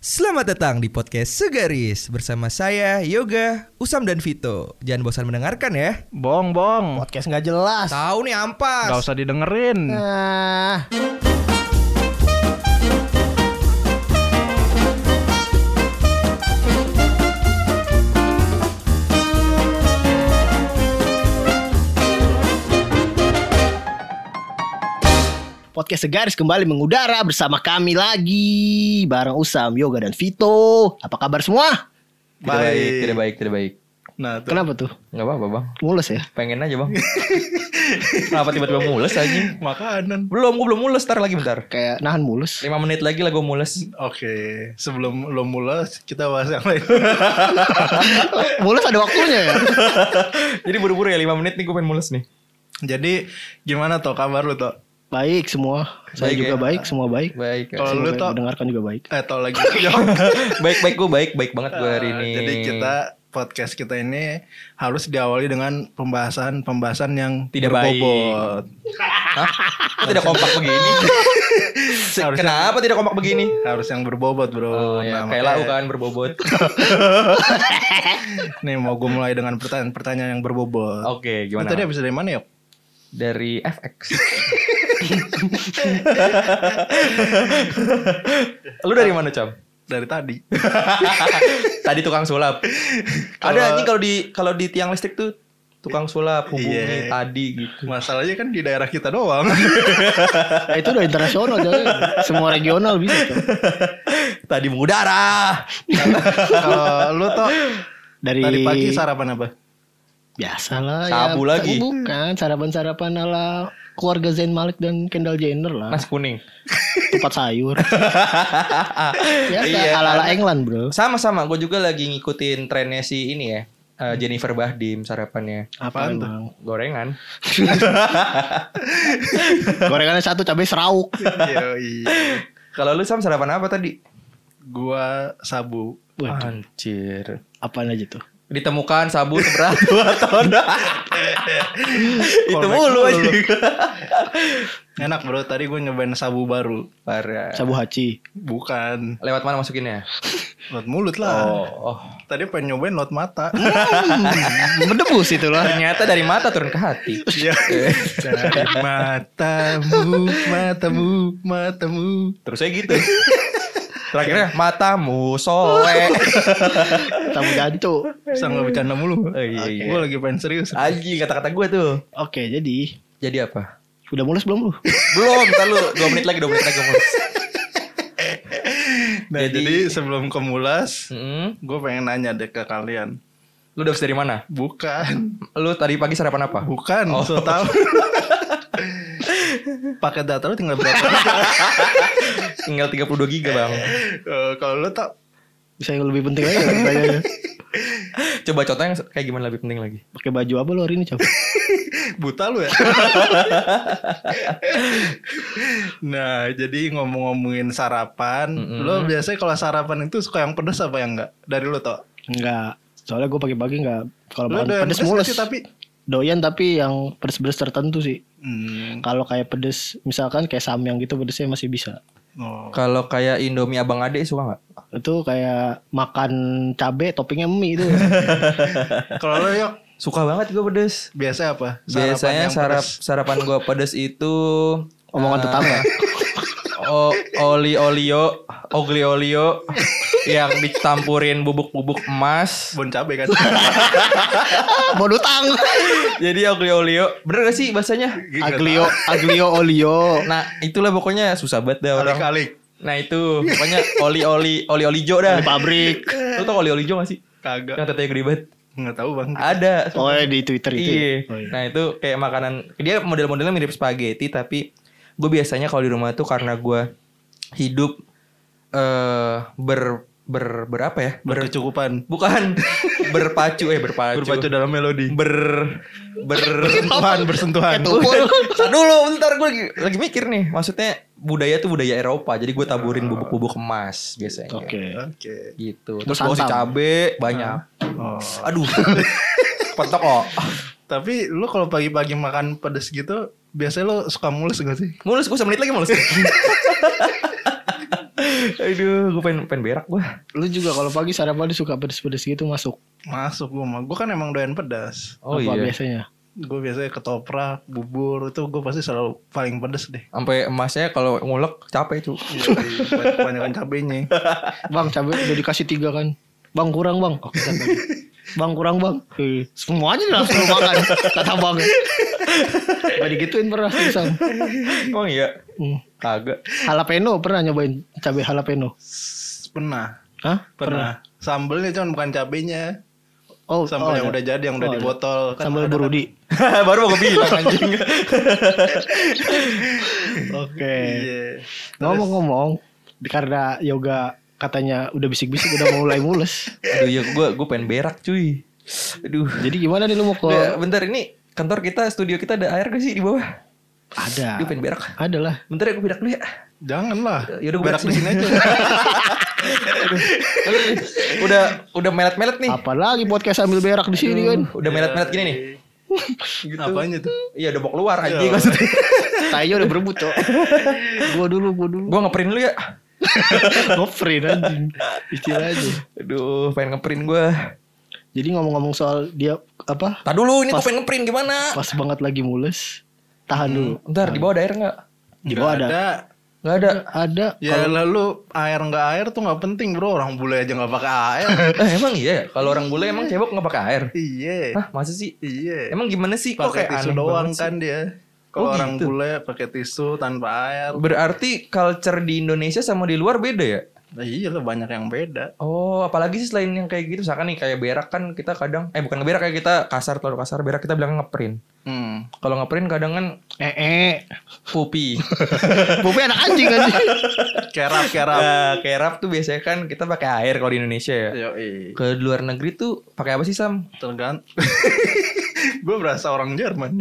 Selamat datang di podcast Segaris bersama saya Yoga, Usam dan Vito. Jangan bosan mendengarkan ya. Bong, bong. Podcast nggak jelas. Tahu nih ampas. Gak usah didengerin. Nah, Podcast Segaris kembali mengudara bersama kami lagi bareng Usam, Yoga dan Vito. Apa kabar semua? Tidak baik, tidak baik, tidak baik. Nah, kenapa tuh? Gak apa-apa bang, Mulus ya? pengen aja bang. Kenapa tiba-tiba mules aja? Makanan. Belum, gue belum mules, ntar lagi bentar. Kayak nahan mulus. 5 menit lagi lah gue mules. Oke, sebelum lo mulai kita bahas yang lain. mulus ada waktunya ya? Jadi buru-buru ya 5 menit nih gue pengen mules nih. Jadi gimana toh kabar lu toh? Baik semua. Saya Baik juga ya? baik, semua baik. Baik. Kalau lu baik, toh mendengarkan juga baik. eh toh lagi. baik, baik gue baik, baik banget gue hari Ah, ini. Jadi kita podcast kita ini harus diawali dengan pembahasan-pembahasan yang Tidak baik. berbobot. Hah? Kok tidak kompak begini? Harus Kenapa tidak kompak begini? harus yang berbobot, Bro. Oh ya, Nah, kayak lau kan berbobot. Nih mau gue mulai dengan pertanyaan-pertanyaan yang berbobot. Oke, Lu gimana? tadi habis dari mana ya? Dari FX. Lu dari mana, Cam? Dari tadi. Tadi tukang sulap. Ada anjing kalau di kalau di tiang listrik tuh tukang sulap hubungi Iya. tadi gitu. Masalahnya kan di daerah kita doang. Nah, itu udah internasional coy. Semua regional bisa coy. Tadi mengudara. Kalau lu toh Dari tadi pagi sarapan apa? biasa lah Sabu ya. lagi. Bukan sarapan-sarapan ala keluarga Zayn Malik dan Kendall Jenner lah. Nasi kuning. Tupat sayur. Biasa Iya, ala-ala England bro. Sama-sama, gue juga lagi ngikutin trennya si ini ya. eh, Jennifer Bahdim sarapannya Apaan tuh? gorengan. Gorengannya satu cabai serauk. Kalau lu sam sarapan apa tadi? Gua sabu. Waduh, Anjir. apaan aja tuh? Ditemukan sabu seberat dua ton. Itu mulu aja. Enak bro, tadi gue nyobain sabu baru. Parah. Sabu haci. Bukan, Lewat mana masukinnya? lot mulut lah. Oh, oh. Tadi pengen nyobain lot mata. Hmm, Berdebus itu lah. Ternyata dari mata turun ke hati. Iya. Dari matamu, matamu, matamu. Terus saya gitu. Terakhirnya matamu soe. Sabu jancu. Bisa nggak bercanda mulu. Oh, iya, iya. Gue lagi pengen serius. Anjing kata-kata gue tuh. Oke, jadi Jadi apa? udah mulus belum lu? Belum, ntar lu 2 menit lagi, 2 menit lagi mulus. Nah, Jadi- jadi, sebelum ke mulas, Mm-mm. gue pengen nanya deh ke kalian. Lu udah dari mana? Bukan, Lu tadi pagi sarapan apa? bukan. Oh. So tau. Paket data lu tinggal berapa? Tinggal 32 giga bang. Eh, Kalau lu tak Bisa yang lebih penting aja pertanyaannya. Coba contoh yang kayak gimana lebih penting lagi. Pakai baju apa lu hari ini, Coba? buta lu ya. nah, jadi ngomong-ngomongin sarapan, Mm-mm. lu biasanya kalau sarapan itu suka yang pedes apa yang enggak? Dari lu toh? Enggak. Soalnya gue pagi-pagi enggak kalau makan pedes pedes mulus. sih, tapi Doyan tapi yang pedes-pedes tertentu sih. hmm. Kalau kayak pedes, misalkan kayak samyang gitu pedesnya masih bisa. Oh. Kalau kayak Indomie Abang Ade suka nggak? Itu kayak makan cabe toppingnya mie itu. Kalau lu yuk Suka banget gue pedes. biasa apa? Biasanya yang sarap pedes. sarapan gue pedes itu Omongan eh, tetangga. o oli olio, ogli olio yang ditampurin bubuk-bubuk emas. bon cabe kan. Bodoh tang. Jadi ogli olio, bener gak sih bahasanya? Aglio, aglio olio. Nah itulah pokoknya susah banget dah orang. Kalik-kalik. Nah itu pokoknya oli oli oli oli jo dah. Di pabrik. Lu tau oli oli jo gak sih? Kagak. Yang tetenya gede banget. Enggak tahu, Bang. Ada. Oh ya di Twitter itu. Iya. ya? Oh, iya. Nah itu kayak makanan dia model-modelnya mirip spaghetti tapi gue biasanya kalau di rumah tuh karena gue hidup eh ber ber berapa ya? Ber, Berkecukupan. bukan berpacu eh berpacu. Berpacu dalam melodi. ber ber Bersentuhan, bersentuhan. Dulu bentar gue lagi, lagi mikir nih maksudnya budaya tuh budaya Eropa jadi gue taburin bubuk-bubuk emas biasanya Oke. Oke. gitu Terus gue kasih santan. cabe banyak Oh. aduh petok kok Tapi lu kalau pagi-pagi makan pedes gitu, biasanya lu suka mulus gak sih? mulus gue semenit lagi mulus Aduh, gue pengen pengen berak gue. Lu juga kalau pagi sarapan suka pedes-pedes gitu masuk. Masuk gue mah. Gue kan emang doyan pedas. Oh Apa iya. biasanya? Gue biasanya ketoprak, bubur itu gue pasti selalu paling pedes deh. Sampai emasnya kalau ngulek capek cu. Iya, Kebanyakan cabenya. Bang cabai udah dikasih tiga kan. Bang kurang bang. Oke. Bang kurang bang. Eh, semuanya langsung lu makan. Kata bang. Gak digituin pernah Sam. Oh iya. Hmm. Kagak. Jalapeno pernah nyobain cabai jalapeno? Pernah. Hah? Pernah. Sambelnya cuman bukan cabenya. Oh, Sambal oh, yang ada. udah jadi, yang udah Oh, di ada. botol. Kan Sambal ada berudi. Baru mau bilang anjing. Oke. Iya. Ngomong-ngomong, karena yoga katanya udah bisik-bisik udah mulai mules. Aduh ya gue gue pengen berak cuy. Aduh. Jadi gimana nih lu mau ke Udah, bentar ini kantor kita studio kita ada air gak sih di bawah? ada. Gue pengen berak. Ada lah. Bentar ya gue berak dulu ya. Janganlah. Yaudah, gua berak berak di sini aja. udah udah melet-melet nih. Apalagi podcast sambil berak di sini kan. Udah melet-melet gini nih. Apanya tuh? Iya udah mau keluar anjing maksudnya. Tainya udah berebut, Cok. gua dulu, gua dulu. Gue ngeprint dulu ya. Ngeprint anjing. Istilahnya. Aduh, pengen ngeprint gue. Jadi ngomong-ngomong soal dia apa? Tadi dulu ini gue Pas- pengen ngeprint gimana? Pas banget lagi mules. Tahan dulu. Bentar, di bawah ada air nggak? Di bawah Nggak ada. Nggak ada. Ada. Ya lalu air nggak air tuh nggak penting bro. Orang bule aja nggak pakai air. Eh, emang iya ya? Kalau orang bule emang cebok nggak pakai air? iya. Hah, masa sih? Iya. Emang gimana sih? Kok pakai kayak tisu aneh doang banget sih? kan dia. Kalau Oh, orang gitu. bule pakai tisu tanpa air. Berarti culture di Indonesia sama di luar beda ya? Nah, iya lah banyak yang beda. Oh, apalagi sih selain yang kayak gitu, misalkan nih kayak berak kan kita kadang, eh bukan berak kayak kita kasar terlalu kasar, berak kita bilang ngeprint. Hmm. Kalau ngeprint kadang kan Eh, eh. pupi. Pupi anak anjing anjing. Kerap kerap. Nah, kayak rap tuh biasanya kan kita pakai air kalau di Indonesia ya. Yo, Ke luar negeri tuh pakai apa sih Sam? tergant. gue berasa orang Jerman.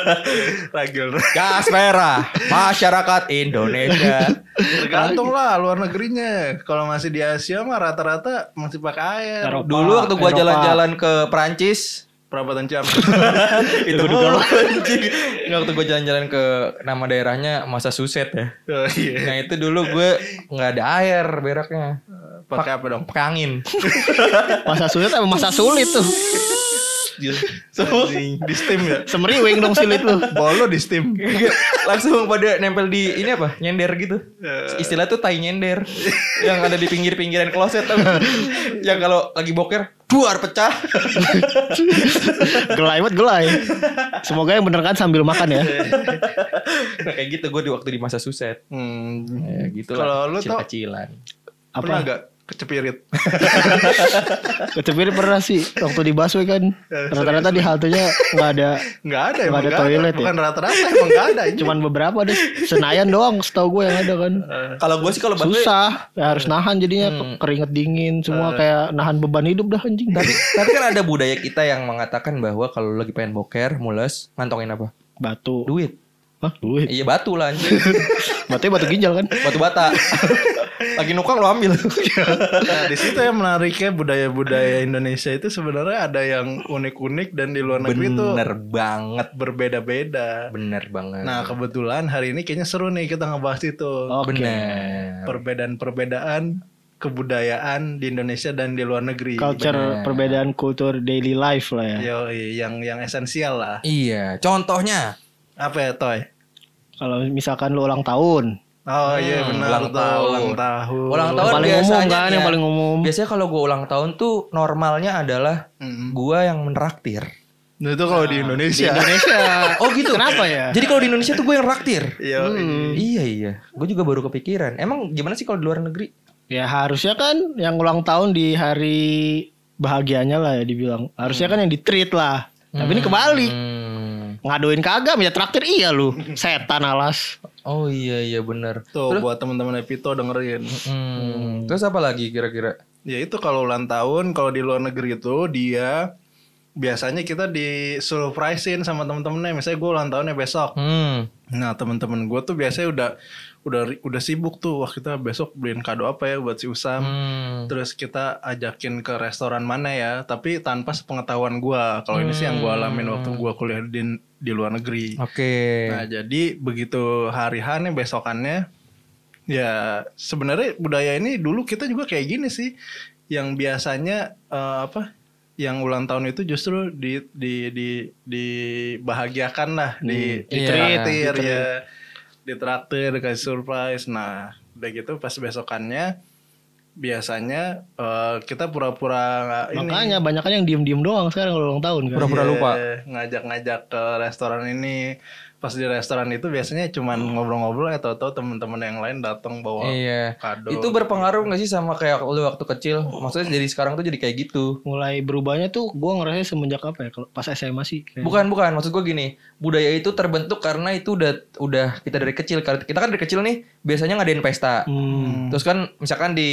Ragil. Gas merah, masyarakat Indonesia. Tergantung lah luar negerinya. Kalau masih di Asia mah rata-rata masih pakai air. Eropa. Dulu waktu gua Eropa. jalan-jalan ke Prancis, Perabatan jam. itu dulu anjing. Nggak, waktu gue jalan-jalan ke nama daerahnya masa suset ya. oh, iya. Nah itu dulu gue nggak ada air beraknya. Pakai apa dong? Pakai angin. Masa sulit apa masa sulit tuh? Anjing, di steam ya. Semeriwing dong silit lu. Bolo di steam. Langsung pada nempel di ini apa? Nyender gitu. Istilah tuh tai nyender. yang ada di pinggir-pinggiran kloset? Yang kalau lagi boker, duar pecah. Gelai banget gelai. Semoga yang bener kan sambil makan ya. nah, kayak gitu gue di waktu di masa suset. Hmm. Ya gitu Kalau lu tau kecilan. pernah Apa? gak kecepirit? Kecepir pernah sih waktu di busway kan. Rata-rata di haltenya nggak ada Nggak ada Nggak ada toilet ya? Bukan rata-rata emang nggak ada. ini. cuman beberapa deh. Senayan doang setahu gue yang ada kan. Kalau gue sih kalau busway Susah, ya harus nahan jadinya Hmm. keringet dingin semua kayak nahan beban hidup dah anjing. tapi tapi kan ada budaya kita yang mengatakan bahwa kalau lagi pengen boker, mules, ngantongin apa? batu. Duit. Hah, duit. Iya batu lah anjing. Batunya batu ginjal kan? Batu bata. lagi nukang lo ambil. Nah, di situ yang menariknya budaya-budaya Indonesia itu sebenarnya ada yang unik-unik dan di luar negeri itu Bener banget. berbeda-beda. Bener banget. Nah, kebetulan hari ini kayaknya seru nih kita ngebahas itu. Oke. bener. Perbedaan-perbedaan kebudayaan di Indonesia dan di luar negeri. Culture perbedaan kultur daily life lah ya. Yo, yang yang esensial lah. Iya, contohnya. Apa ya, Toy? Kalau misalkan lu ulang tahun, Oh iya Hmm, benar ulang tuh, tahun. ulang tahun. Ulang tahun paling umum biasanya kan, yang ya. paling umum. Biasanya kalau gue ulang tahun tuh normalnya adalah Mm-mm. gua yang menraktir. Nah, itu kalau di di Indonesia. Indonesia. Oh gitu. Kenapa ya? Jadi kalau di Indonesia tuh gue yang raktir. Yo, Iya iya. Gue juga baru kepikiran. Emang gimana sih kalau di luar negeri? Ya harusnya kan yang ulang tahun di hari bahagianya lah ya dibilang. Harusnya kan yang di treat lah. Tapi ini kebalik. Hmm. Ngaduin kagak, minta traktir iya lu. Setan alas. Oh iya iya bener. Tuh buat teman-teman Epito dengerin. Hmm. Terus apa lagi kira-kira? Ya itu kalau ulang tahun kalau di luar negeri itu dia biasanya kita di surprisein sama temen-temennya misalnya gue ulang tahunnya besok Hmm. nah temen-temen gue tuh biasanya udah udah udah sibuk tuh wah kita besok beliin kado apa ya buat si Usam. Hmm. terus kita ajakin ke restoran mana ya tapi tanpa sepengetahuan gue kalau ini sih yang gue alamin waktu gue kuliah di di luar negeri. Oke. Nah jadi begitu hari H nih besokannya Ya sebenarnya budaya ini dulu kita juga kayak gini sih, yang biasanya eh, apa, yang ulang tahun itu justru di di di dibahagiakan lah, di iya. ditraktir ya, ditraktir dikasih surprise. Nah udah gitu pas besokannya biasanya eh, kita pura-pura ini Makanya banyak kan yang diem-diem doang sekarang kalau ulang tahun kan. Pura-pura Iya, lupa. ngajak-ngajak ke restoran ini pas di restoran itu biasanya cuman ngobrol-ngobrol atau tahu teman-teman yang lain datang bawa Iya. kado Itu berpengaruh gak sih sama kayak lu waktu kecil? Maksudnya jadi sekarang tuh jadi kayak gitu. Mulai berubahnya tuh gua ngerasa semenjak apa ya? Kalau pas SMA sih. kayak- Bukan bukan maksud gue gini budaya itu terbentuk karena itu udah udah kita dari kecil Karena kita kan dari kecil nih biasanya ngadain pesta Hmm. terus kan misalkan di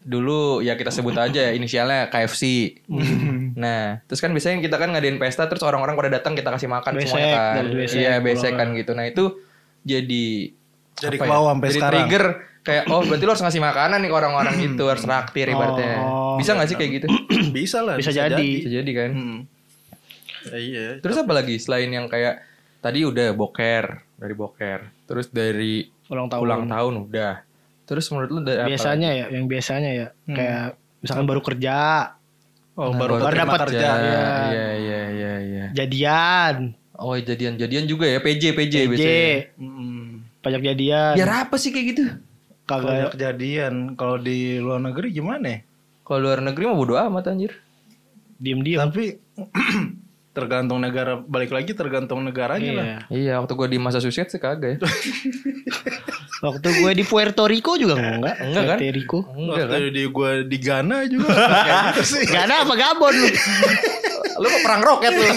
dulu ya kita sebut aja inisialnya KFC nah terus kan biasanya kita kan ngadain pesta terus orang-orang pada datang kita kasih makan Besek, semuanya kan iya besek kan gitu nah itu jadi Jadi apa ke bawah sampai jadi sekarang. trigger kayak oh berarti lo harus ngasih makanan nih ke orang-orang gitu harus traktir ibaratnya Oh. bisa gak sih kayak gitu bisa lah Bisa jadi. bisa jadi kan Hmm. Ya, iya Terus apa lagi selain yang kayak tadi udah boker dari boker, terus dari Ulang tahun. ulang tahun udah. Terus menurut lu dari apa? Biasanya ya, yang biasanya ya kayak misalkan baru kerja, oh Nah, baru, baru dapat kerja Iya. Iya iya iya iya. jadian, Oh jadian-jadian juga ya PJ PJ, PJ, biasanya. Hmm. pajak jadian, Biar apa sih kayak gitu? Kalau kagak kejadian kalau di luar negeri gimana ya? Kalau luar negeri mah bodo amat anjir. diem-diem. Tapi tergantung negara balik lagi tergantung negaranya lah. Iya. Iya waktu gua di Massachusetts sih kagak ya. Waktu gue di Puerto Rico juga enggak. Enggak kan? Puerto Rico. Enggak kan? Waktu di gue di Ghana juga. Gana apa Gabon lu? Lu kok perang roket lu.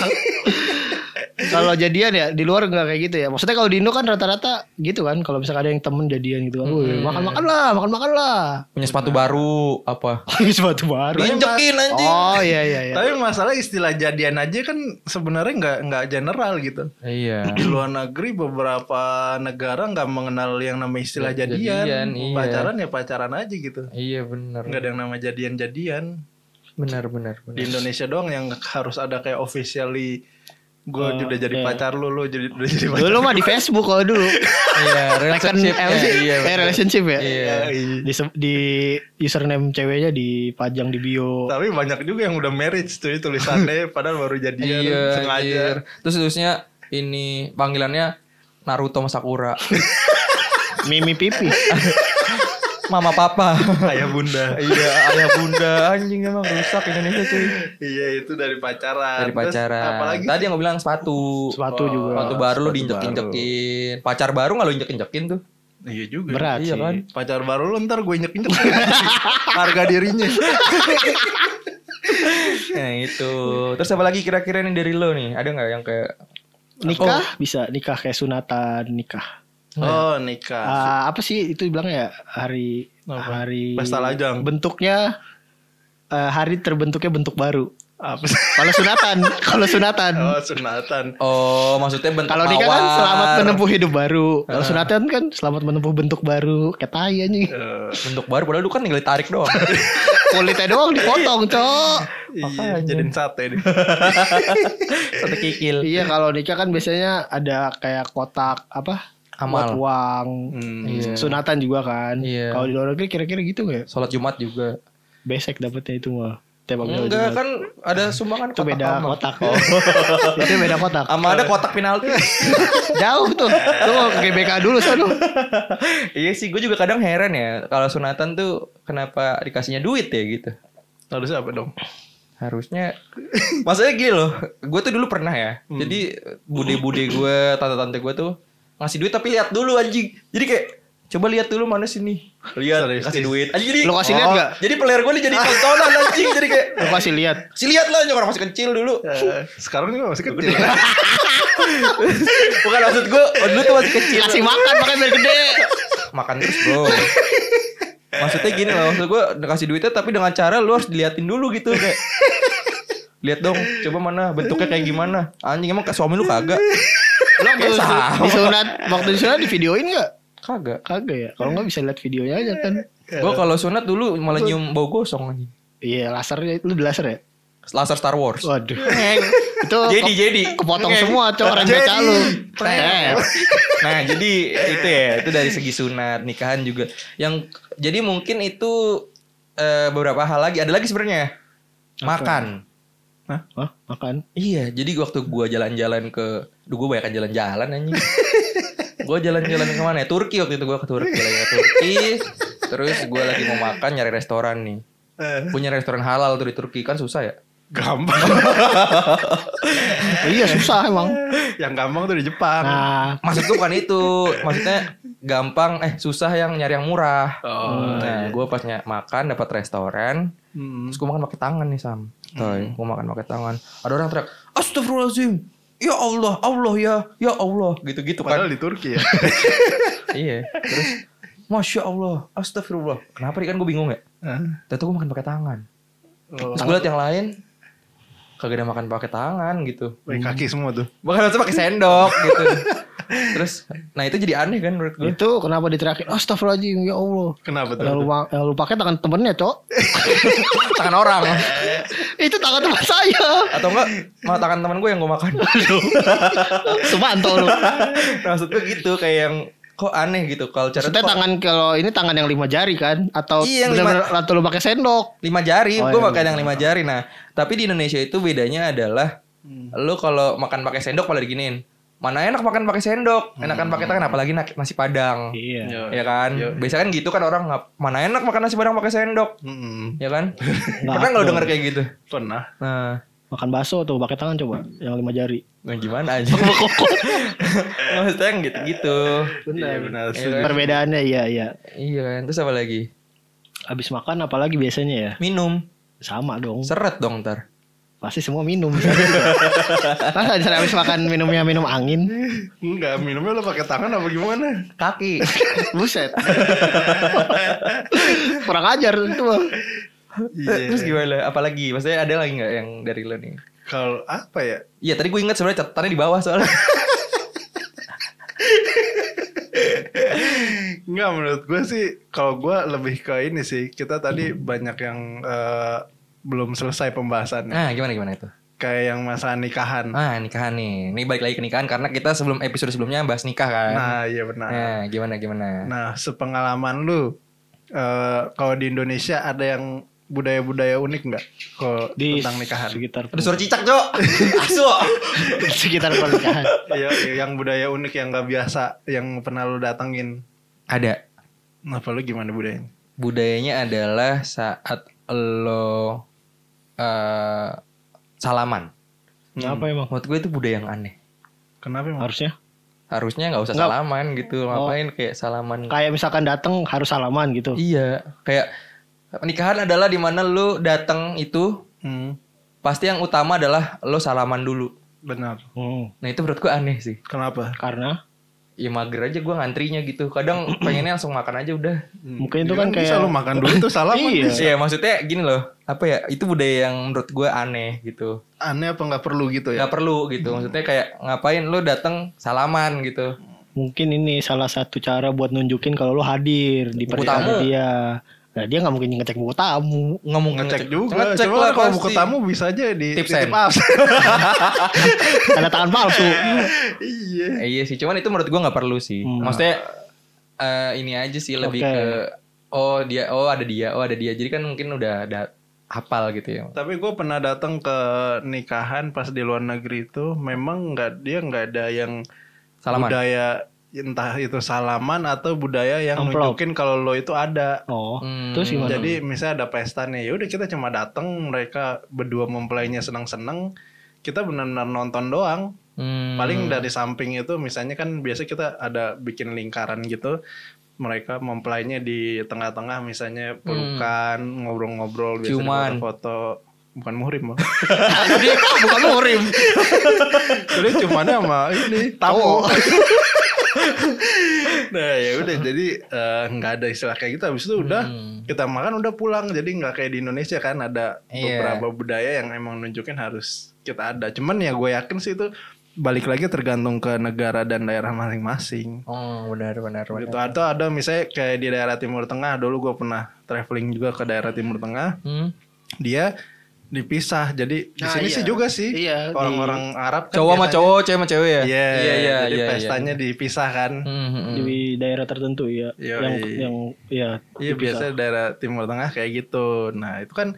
kalau jadian ya di luar enggak kayak gitu ya. Maksudnya kalau di Indo kan rata-rata gitu kan. Kalau misalkan ada yang temen jadian gitu kan. "Woi, makan-makan lah, makan-makan lah. Punya sepatu baru apa? Sepatu baru. Injekin anjing. Oh iya iya iya. Tapi masalah istilah jadian aja kan sebenarnya nggak nggak general gitu. Iya. Di luar negeri beberapa negara nggak mengenal yang namanya istilah Ya, jadian. jadian, iya. Pacaran ya pacaran aja gitu. Iya benar. Nggak ada yang nama jadian-jadian. Benar benar benar. Di Indonesia doang yang harus ada kayak officially gue Oh, udah jadi iya. pacar lu, lu jadi udah jadi pacar. Dulu mah di Facebook kalau dulu. Iya, relationship. apa sih? Iya, Eh, relationship ya. Iya. Di, se- di username ceweknya dipajang di bio. Tapi banyak juga yang udah marriage tuh tulisannya padahal baru jadian Iya, sengaja. anjir. Terus terusnya ini panggilannya Naruto sama Sakura. Mimi pipi. Mama papa. Ayah bunda. iya, ayah bunda anjing emang rusak Indonesia cuy. iya itu dari pacaran. Dari Terus pacaran. apalagi Tadi yang gue bilang sepatu. Sepatu juga. Sepatu baru lu sepatu diinjek-injekin. Pacar baru nggak lu injek-injekin tuh? Iya juga. Berat Iya sih. kan? Pacar baru lu ntar gue nyek-nyek harga dirinya. Nah itu. Terus apa lagi kira-kira nih dari lo nih? Ada nggak yang kayak Nikah bisa nikah kayak sunatan nikah. Oh nikah. Ah, apa sih itu bilangnya ya hari Apa? hari Pesta lajang. bentuknya eh, hari terbentuknya bentuk baru. Apa sih? Kalau sunatan, kalau sunatan. Oh sunatan. Oh, maksudnya bentuk Kalau nikah kan selamat menempuh hidup baru. Kalau sunatan kan selamat menempuh bentuk baru. Kayak tai anjing. Eh, bentuk baru padahal lu kan tinggal ditarik doang. Kulitnya doang dipotong, Cok. iya, jadiin sate deh. Satu kikil. Iya, kalau nikah kan biasanya ada kayak kotak apa? Amal. Buat uang. Hmm. Iya. Sunatan juga kan. Iya. Kalau di luar negeri kira-kira gitu nggak? ya? Sholat Jumat juga. Besek dapetnya itu mah. Tembak Enggak kan ada sumbangan itu beda amal. kotak. Oh. itu beda kotak. Sama ada kotak penalti. Jauh tuh. Tuh mau ke GBK dulu sono. iya sih, gue juga kadang heran ya kalau sunatan tuh kenapa dikasihnya duit ya gitu. Harusnya apa dong? Harusnya Maksudnya gini loh Gue tuh dulu pernah ya Jadi Bude-bude gue Tante-tante gue tuh Ngasih duit tapi lihat dulu anjing. Jadi kayak Coba lihat dulu mana sini Lihat Serius, Kasih duit. Anjing jadi Lo kasih lihat nggak? Jadi player gue nih jadi tontonan anjing. Jadi kayak Lu kasih lihat. Kasih lihat lah anjing orang masih kecil dulu. Eh, sekarang juga masih kecil. Bukan maksud gue oh, Dulu tuh masih kecil. Kasih makan makanya biar gede. Makan terus bro. Maksudnya gini loh Maksud gue Kasih duitnya tapi dengan cara Lu harus diliatin dulu gitu Kayak. Lihat dong Coba mana Bentuknya kayak gimana. Anjing emang suami lu kagak Lo waktu sama. disunat, waktu disunat di videoin nggak? Kagak Kagak ya. Kalau nggak bisa lihat videonya aja kan. Gue kalau sunat dulu malah nyium bau gosong anjing. Iya lasernya lu di laser ya. Laser Star Wars. Waduh. Itu Jadi ke- jadi kepotong semua rem Jadi. beca lu. Nah, Eh, nah jadi itu ya itu dari segi sunat nikahan juga yang jadi mungkin itu eh, beberapa hal lagi ada lagi sebenarnya makan Hah? Makan. iya jadi waktu gua jalan-jalan ke Duh gue banyak jalan-jalan anjing. Gue jalan-jalan ke mana ya? Turki waktu itu gue ke Turki lagi ke Turki. Terus gue lagi mau makan nyari restoran nih. Eh, Punya restoran halal tuh di Turki kan susah ya? Gampang. Iya susah emang. yang gampang tuh di Jepang. Nah, Maksud gue bukan itu. Maksudnya gampang eh susah yang nyari yang murah. Oh, Nah gue pas ny- makan dapat restoran. Hmm. Terus gue makan pakai tangan nih Sam Toy, gue makan pakai tangan. Ada orang teriak Astagfirullahaladzim. Ya Allah, Allah ya, ya Allah. Gitu-gitu Padahal kan di Turki ya. Iya. Terus Masya Allah, Astagfirullah. Kenapa nih kan gue bingung ya. Hah? Ternyata gue makan pakai tangan. Oh, Terus gue liat yang lain Kagak ada makan pakai tangan gitu. Pakai kaki semua tuh. Bahkan harusnya pakai sendok gitu Terus Nah itu jadi aneh kan menurut gue itu kenapa diteriakin Astagfirullahaladzim ya Allah. Kenapa tuh? Yang lu, ma- yang lu pakai tangan temennya cok. Tangan orang itu tangan teman saya. Atau enggak Malah tangan teman gue yang gue makan Sumanto lu. Nah, Maksud gue gitu Kayak yang Kok aneh gitu Culture Maksudnya kok tangan kalau ini tangan yang lima jari kan? Atau Iya, yang atau lu pakai sendok? lima jari, Oh, gue iya, pakai iya. yang lima jari. Nah, tapi di Indonesia itu bedanya adalah lu kalau makan pakai sendok malah diginiin. Mana enak makan pakai sendok, enakan pakai tangan apalagi na- nasi padang. Iya. Ya kan? Biasanya kan gitu kan orang ngap, mana enak makan nasi padang pakai sendok, Hmm, ya kan? Nggak Pernah nggak denger kayak gitu? pernah. Nah, Makan bakso tuh pakai tangan coba yang lima jari. nah gimana aja? Maksudnya yang gitu-gitu. Iya benar. Iya kan? Perbedaannya iya iya. Iya kan? Terus apa lagi? Habis makan apalagi biasanya ya? Minum. Sama dong. Seret dong ntar. Pasti semua minum. Masa di sana habis makan minumnya minum angin? Enggak, minumnya lo pakai tangan apa gimana? Kaki. Buset. Kurang ajar itu mah. Iya. Terus gimana? Apalagi? Maksudnya ada lagi nggak yang dari lo nih? Kalau apa ya? Iya tadi gue ingat sebenarnya catatannya di bawah soalnya. Enggak menurut gue sih kalau gue lebih ke ini sih kita tadi banyak yang eh, belum selesai pembahasannya nah gimana gimana itu? kayak yang masalah nikahan. Ah nikahan nih. Ini balik lagi ke nikahan karena kita sebelum episode sebelumnya bahas nikah kan. Nah iya benar. Nah gimana gimana? Nah sepengalaman lu eh, kalau di Indonesia ada yang budaya-budaya unik nggak kalau Di tentang nikahan? sekitar Ada suara cicak cok. Asu. di sekitar pernikahan. Iya, yang budaya unik yang nggak biasa yang pernah lu datengin. Ada. Apa lu gimana budayanya? Budayanya adalah saat lo eh salaman. Apa emang? Menurut gue itu budaya yang aneh. Kenapa emang? Harusnya Harusnya nggak usah Nggak. salaman gitu. Ngapain kayak salaman kayak misalkan datang harus salaman gitu. Iya, kayak pernikahan adalah di mana lu datang itu Hmm, pasti yang utama adalah lo salaman dulu. benar. Hmm, Nah itu menurut gue aneh sih. Kenapa? karena Ya mager aja gue ngantrinya gitu. Kadang pengennya langsung makan aja udah. mungkin itu Ya kan bisa kayak lu makan dulu tuh salaman. Iya. Iya maksudnya gini loh. Apa ya? Itu budaya yang menurut gue aneh gitu. Aneh apa nggak perlu gitu ya? Gak perlu gitu. Maksudnya kayak ngapain lo datang salaman gitu. mungkin ini salah satu cara buat nunjukin kalau lo hadir di pernikahan tamu. dia. Nah dia nggak mungkin ngecek buku tamu. Nggak mungkin Ngecek juga. Ngecek Cuma lah kalau buku tamu bisa aja di Tips titip. Tanda tangan palsu. iya. Eh, iya sih. Cuman itu menurut gue nggak perlu sih. Hmm. Maksudnya eh, ini aja sih lebih Oke. ke oh dia oh ada dia oh ada dia. Jadi kan mungkin udah ada hafal gitu ya. Tapi gue pernah datang ke nikahan pas di luar negeri itu memang nggak dia nggak ada yang Salaman. budaya entah itu salaman atau budaya yang Amplop. nunjukin kalau lo itu ada. Oh, Hmm. terus gimana? Jadi misalnya ada pesta nih, yaudah kita cuma datang mereka berdua mempelainya senang-senang, kita benar-benar nonton doang. Hmm. Paling dari samping itu misalnya kan biasa kita ada bikin lingkaran gitu. Mereka mempelainya di tengah-tengah misalnya pelukan, ngobrol-ngobrol, biasa Ciuman. foto bukan muhrim bang. Jadi bukan murim. Jadi cumannya sama ini tamu. nah ya udah jadi eh, nggak ada istilah kayak gitu. Habis itu udah Hmm. kita makan udah pulang. Jadi nggak kayak di Indonesia kan ada Iya. beberapa budaya yang emang nunjukin harus kita ada. Cuman ya gue yakin sih itu balik lagi tergantung ke negara dan daerah masing-masing. Oh benar benar benar. Gitu. Atau ada misalnya kayak di daerah Timur Tengah dulu gue pernah traveling juga ke daerah Timur Tengah. Hmm. Dia dipisah. Jadi di Nah, sini iya. sih juga sih. Iya, di- Orang-orang Arab kan Cowok sama cowok, cewek sama cewek ya? Iya, iya, iya. Jadi iya, pestanya dipisah kan. Hmm, hmm, hmm. di daerah tertentu ya Yoi. yang yang ya Iya biasanya daerah Timur Tengah kayak gitu. Nah itu kan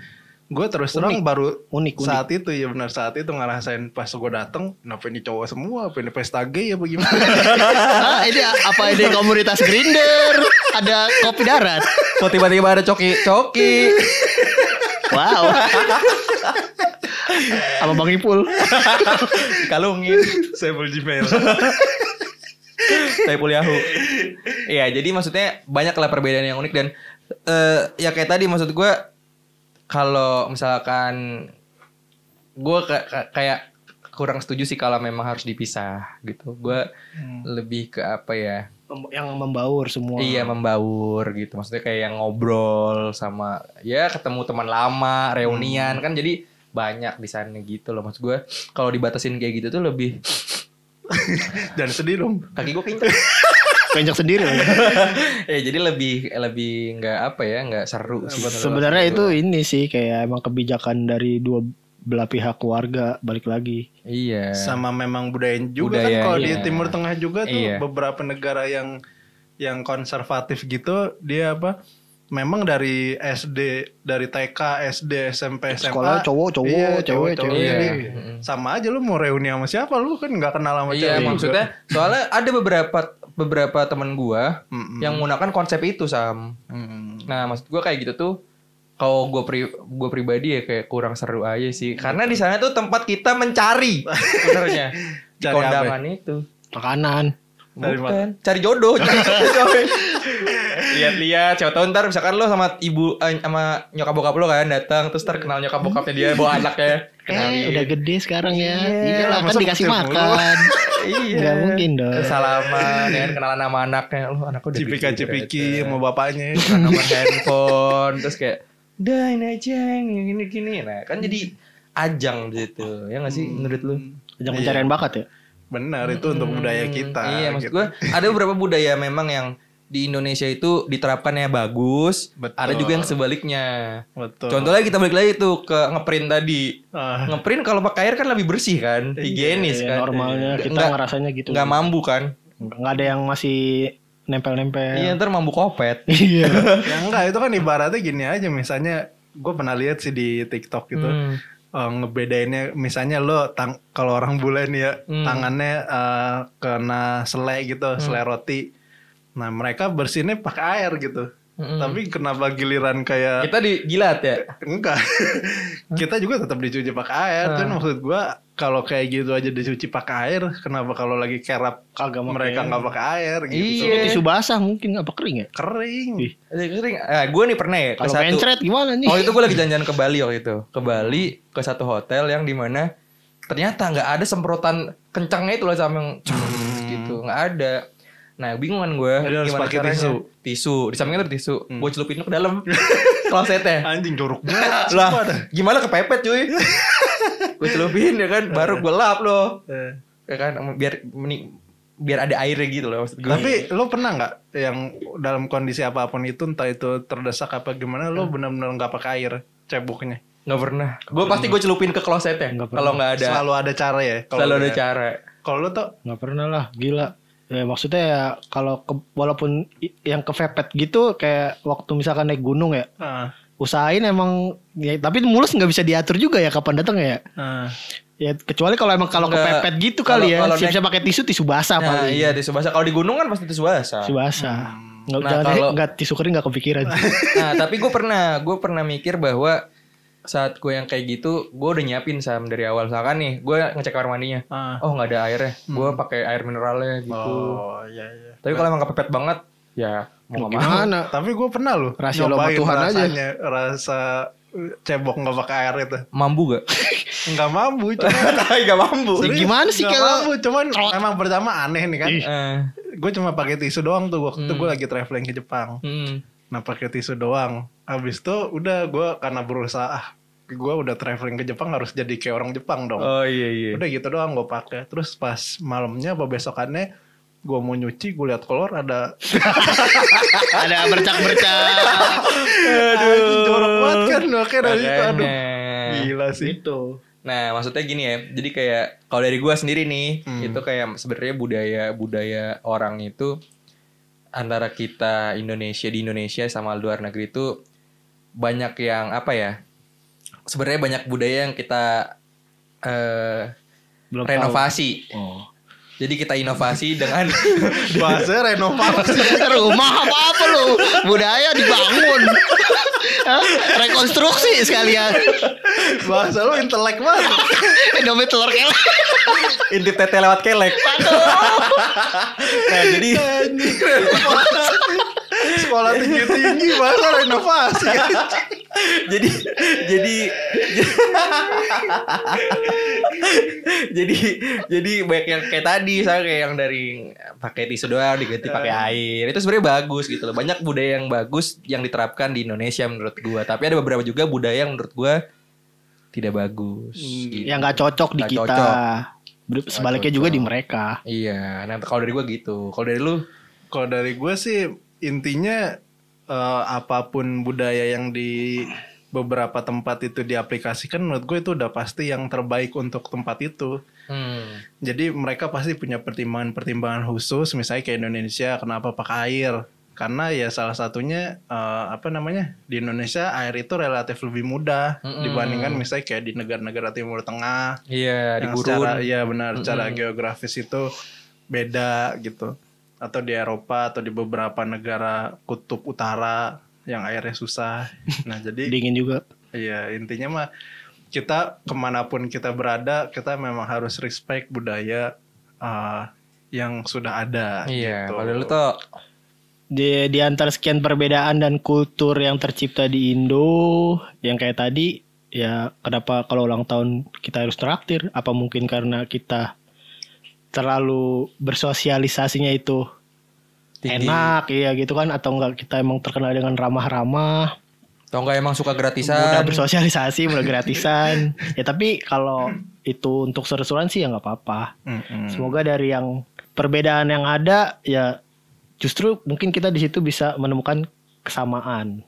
gue terus terang baru Unik, unik. saat itu ya benar saat itu ngerasain pas gue dateng, kenapa ini cowok semua, apa ini pesta gay ya bagaimana? ah, ini apa ini komunitas grinder ada kopi darat Kok tiba-tiba ada coki-coki? wow apa bang Ipul Kalungin. Saya Gmail. Saya Yahoo. Iya, jadi maksudnya banyak lah perbedaan yang unik dan eh ya kayak tadi maksud gue kalau misalkan gue kayak kurang setuju sih kalau memang harus dipisah gitu. Gue lebih ke apa ya? Yang membaur semua Iya membaur gitu. Maksudnya kayak yang ngobrol sama ya ketemu teman lama, reunian kan jadi banyak di sana gitu loh. Maksud gue kalau dibatasin kayak gitu tuh lebih Jangan sedih dong. kaki gue kenceng. kencang sendiri ya jadi lebih lebih nggak apa ya nggak seru sih sebenarnya itu ini sih kayak emang kebijakan dari dua belah pihak keluarga balik lagi iya Sama memang budaya juga Budaya, kan kalau di iya. Timur Tengah juga tuh Iya. beberapa negara yang yang konservatif gitu dia apa? Memang dari SD, dari TK, SD, SMP, SMA Sekolah cowok, cowok, iya, cewek, cowok, cewek. Jadi, Iya. sama aja lu mau reuni sama siapa lu kan nggak kenal sama iya cewek juga. maksudnya soalnya ada beberapa beberapa teman gua Mm-mm. yang menggunakan konsep itu sam Mm-mm. nah maksud gua kayak gitu tuh kalau gue pri gua pribadi ya kayak kurang seru aja sih. Karena di sana tuh tempat kita mencari sebenarnya. Di Cari kondangan itu. Makanan. Bukan. Cari jodoh. Lihat-lihat siapa tahu ntar misalkan lo sama ibu eh, sama nyokap bokap lo kan datang terus terkenal nyokap bokapnya dia bawa anaknya. Eh udah gede sekarang ya. Iya, iyalah kan masa dikasih makan. Iya. Nggak mungkin dong. Salaman ya kan kenalan sama anaknya. Lo anakku udah Cipika cipiki sama bapaknya. Nomor handphone terus kayak udah ini aja yang gini gini. Nah kan jadi ajang gitu ya nggak sih menurut lu? Ajang pencarian bakat ya? Benar itu untuk budaya kita. iya maksud gitu. gue ada beberapa budaya memang yang di Indonesia itu diterapkannya bagus Betul. ada juga yang sebaliknya. Betul. contohnya kita balik lagi tuh ke ngeprint tadi. Ah, ngeprint kalau pakai air kan lebih bersih kan higienis Ya, kan. normalnya kita Nggak- ngerasanya gitu. nggak mambu kan. Nggak ada yang masih nempel-nempel iya ntar mambu kopet iya ya enggak itu kan ibaratnya gini aja misalnya gue pernah lihat sih di TikTok gitu. Hmm. eh, ngebedainnya misalnya lo tang kalau orang bule nih ya Hmm. tangannya eh, kena selai gitu, selai roti. Nah, mereka bersihinnya pakai air gitu. Mm-mm. Tapi kenapa giliran kayak kita dijilat ya enggak. kita juga tetap dicuci pakai air. Cuman maksud gua kalau kayak gitu aja dicuci pakai air, kenapa kalau lagi kerap Kagak mereka nggak pakai air gitu. Iya. tisu basah mungkin apa kering ya Kering. Ih. Sering, eh, gue nih pernah ya ke kalau satu. mencret gimana nih Oh itu gue lagi jalan-jalan ke Bali waktu itu. Ke Bali ke satu hotel yang di mana ternyata nggak ada semprotan kencangnya itu loh sama yang gitu nggak ada. Nah bingung kan gue Jadi harus pakai tisu. Hmm. Tisu di sampingnya tuh tisu. Gue celupin ke dalam klosetnya. Anjing jorok banget. lah gimana kepepet cuy. gue celupin ya kan baru gue lap loh. Eh. Ya kan biar biar ada airnya gitu loh maksud gue. Tapi lo pernah nggak yang dalam kondisi apa pun itu entah itu terdesak apa gimana lo benar-benar nggak pakai air ceboknya nggak pernah. Gue pasti gue celupin ke klosetnya. Kalau nggak ada selalu ada cara ya kalau selalu ada ya. cara. kalau lo tuh nggak pernah lah gila ya maksudnya ya kalau ke- walaupun yang kepepet gitu kayak waktu misalkan naik gunung ya ah, usahain emang ya, tapi mulus nggak bisa diatur juga ya kapan datang ya. Ah. ya kecuali kalau emang kalau kepepet gitu Kalau- kali ya siap-siap pakai tisu tisu basah Nah, paling. iya tisu basah. Kalau di gunung kan pasti tisu basah. tisu basah. Nggak Nah, jangan kalau- nggak tisu kering nggak kepikiran. Nah, tapi gue pernah, gue pernah mikir bahwa saat gue yang kayak gitu, gue udah nyiapin sam dari awal. Misalkan nih, gue ngecek kamar mandinya. Ah. Oh nggak ada airnya, gue pakai air mineralnya gitu. oh iya iya Tapi kalau emang kepepet banget, ya mau nggak gimana tapi gue pernah loh Rahasia lo Tuhan aja. rasanya rasa uh, cebok nggak pakai air itu Mambu gak? nggak mampu cuman Gak mambu. Ya gimana sih Nggak kalau mampu cuman emang pertama aneh nih kan. Eh, gue cuma pakai tisu doang tuh waktu itu gue lagi traveling ke Jepang hmm. Nah pakai tisu doang. Habis itu udah gue karena berusaha ah gue udah traveling ke Jepang harus jadi kayak orang Jepang dong. Oh iya iya. Udah gitu doang gue pakai. Terus pas malamnya apa besokannya gue mau nyuci gue lihat kolor ada ada bercak bercak aduh jorok banget kan oke dari itu aduh Gila sih. Gitu. Nah, maksudnya gini ya. Jadi kayak kalau dari gua sendiri nih, itu kayak sebenarnya budaya budaya orang itu antara kita Indonesia di Indonesia sama luar negeri itu banyak yang apa ya? Sebenarnya banyak budaya yang kita eh Belum renovasi. Oh. Jadi kita inovasi dengan Bahasa renovasi. Rumah apa apa lu? Budaya dibangun. Rekonstruksi sekalian. Bahasa lu intelek banget. Indomie telur kelek. intip tete lewat kelek. nah, jadi Sekolah tinggi-tinggi bahasa renovasi. jadi jadi jadi jadi banyak yang kayak tadi saya kayak yang dari pakai tisu doang diganti pakai air itu sebenarnya bagus gitu loh banyak budaya yang bagus yang diterapkan di Indonesia menurut gua tapi ada beberapa juga budaya yang menurut gua tidak bagus gitu. Yang nggak cocok di Nggak kita. cocok. Sebaliknya juga di mereka. iya nah kalau dari gua gitu kalau dari lu Kalau dari gue sih intinya eh, apa pun budaya yang di beberapa tempat itu diaplikasikan menurut gue itu udah pasti yang terbaik untuk tempat itu. hmm, Jadi mereka pasti punya pertimbangan-pertimbangan khusus misalnya kayak Indonesia kenapa pakai air? Karena ya salah satunya eh, apa namanya? Di Indonesia air itu relatif lebih mudah Mm-mm. dibandingkan misalnya kayak di negara-negara Timur Tengah iya di yang gurun secara iya benar secara geografis itu beda gitu atau di Eropa atau di beberapa negara kutub utara yang airnya susah nah jadi Dingin juga. iya intinya mah kita ke mana pun kita berada kita memang harus respect budaya uh, yang sudah ada iya gitu. lu tuh Di, di antara sekian perbedaan dan kultur yang tercipta di Indo, yang kayak tadi, ya kenapa kalau ulang tahun kita harus traktir? Apa mungkin karena kita terlalu bersosialisasinya itu Tinggi. enak, iya gitu kan? Atau enggak kita emang terkenal dengan ramah-ramah, atau enggak emang suka mudah gratisan bersosialisasi, mudah gratisan. ya tapi kalau itu untuk seru-seruan sih ya nggak apa-apa. Mm-mm. Semoga dari yang perbedaan yang ada ya justru mungkin kita di situ bisa menemukan kesamaan.